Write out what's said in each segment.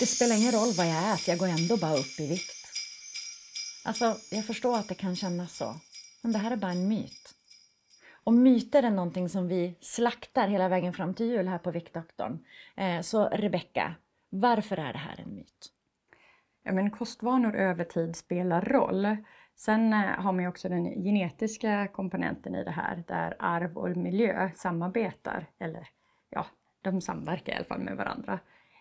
det spelar ingen roll vad jag äter, jag går ändå bara upp i vikt. Alltså, jag förstår att det kan kännas så, men det här är bara en myt. Och myter är någonting som vi slaktar hela vägen fram till jul här på Viktdoktorn. Eh, så Rebecka, varför är det här en myt? Ja, men kostvanor över tid spelar roll. Sen eh, har man ju också den genetiska komponenten i det här där arv och miljö samarbetar, eller ja, de samverkar i alla fall med varandra.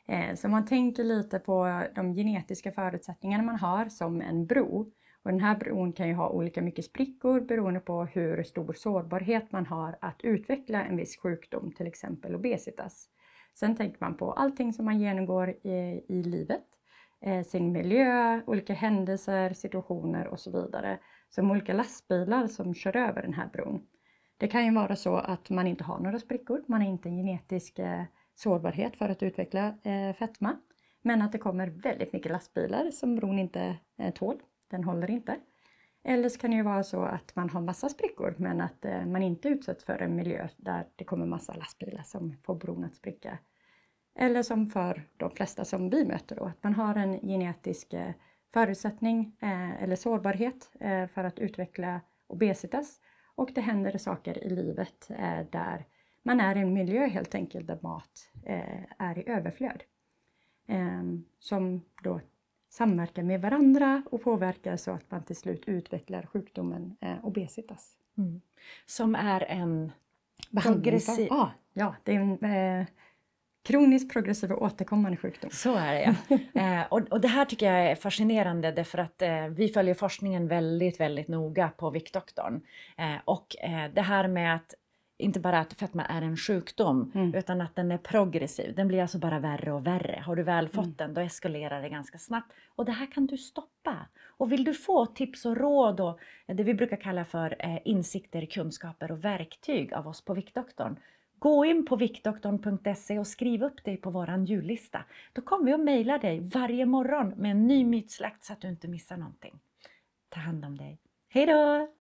Eh, så man tänker lite på de genetiska förutsättningarna man har som en bro. Och den här bron kan ju ha olika mycket sprickor beroende på hur stor sårbarhet man har att utveckla en viss sjukdom, till exempel obesitas. Sen tänker man på allting som man genomgår i, i livet, eh, sin miljö, olika händelser, situationer och så vidare. Som olika lastbilar som kör över den här bron. Det kan ju vara så att man inte har några sprickor, man har inte en genetisk eh, sårbarhet för att utveckla eh, fetma. Men att det kommer väldigt mycket lastbilar som bron inte eh, tål. Den håller inte. Eller så kan det ju vara så att man har massa sprickor men att eh, man inte utsätts för en miljö där det kommer massa lastbilar som får bron att spricka. Eller som för de flesta som vi möter då, att man har en genetisk eh, förutsättning eh, eller sårbarhet eh, för att utveckla obesitas och det händer saker i livet eh, där man är i en miljö helt enkelt där mat eh, är i överflöd. Ehm, som då samverkar med varandra och påverkar så att man till slut utvecklar sjukdomen eh, obesitas. Mm. Som är en progressiv... Ah, ja, det är en eh, kroniskt progressiv och återkommande sjukdom. Så är det ja. eh, och, och, det här tycker jag är fascinerande därför att eh, vi följer forskningen väldigt, väldigt noga på Viktdoktorn. Eh, och det här med att inte bara att fetma är en sjukdom mm. utan att den är progressiv. Den blir alltså bara värre och värre. Har du väl fått mm. den då eskalerar det ganska snabbt. Och det här kan du stoppa. Och vill du få tips och råd och det vi brukar kalla för eh, insikter, kunskaper och verktyg av oss på Viktdoktorn. Gå in på viktdoktorn.se och skriv upp dig på våran jullista. Då kommer vi att mejla dig varje morgon med en ny mytslakt så att du inte missar någonting. Ta hand om dig. Hej då!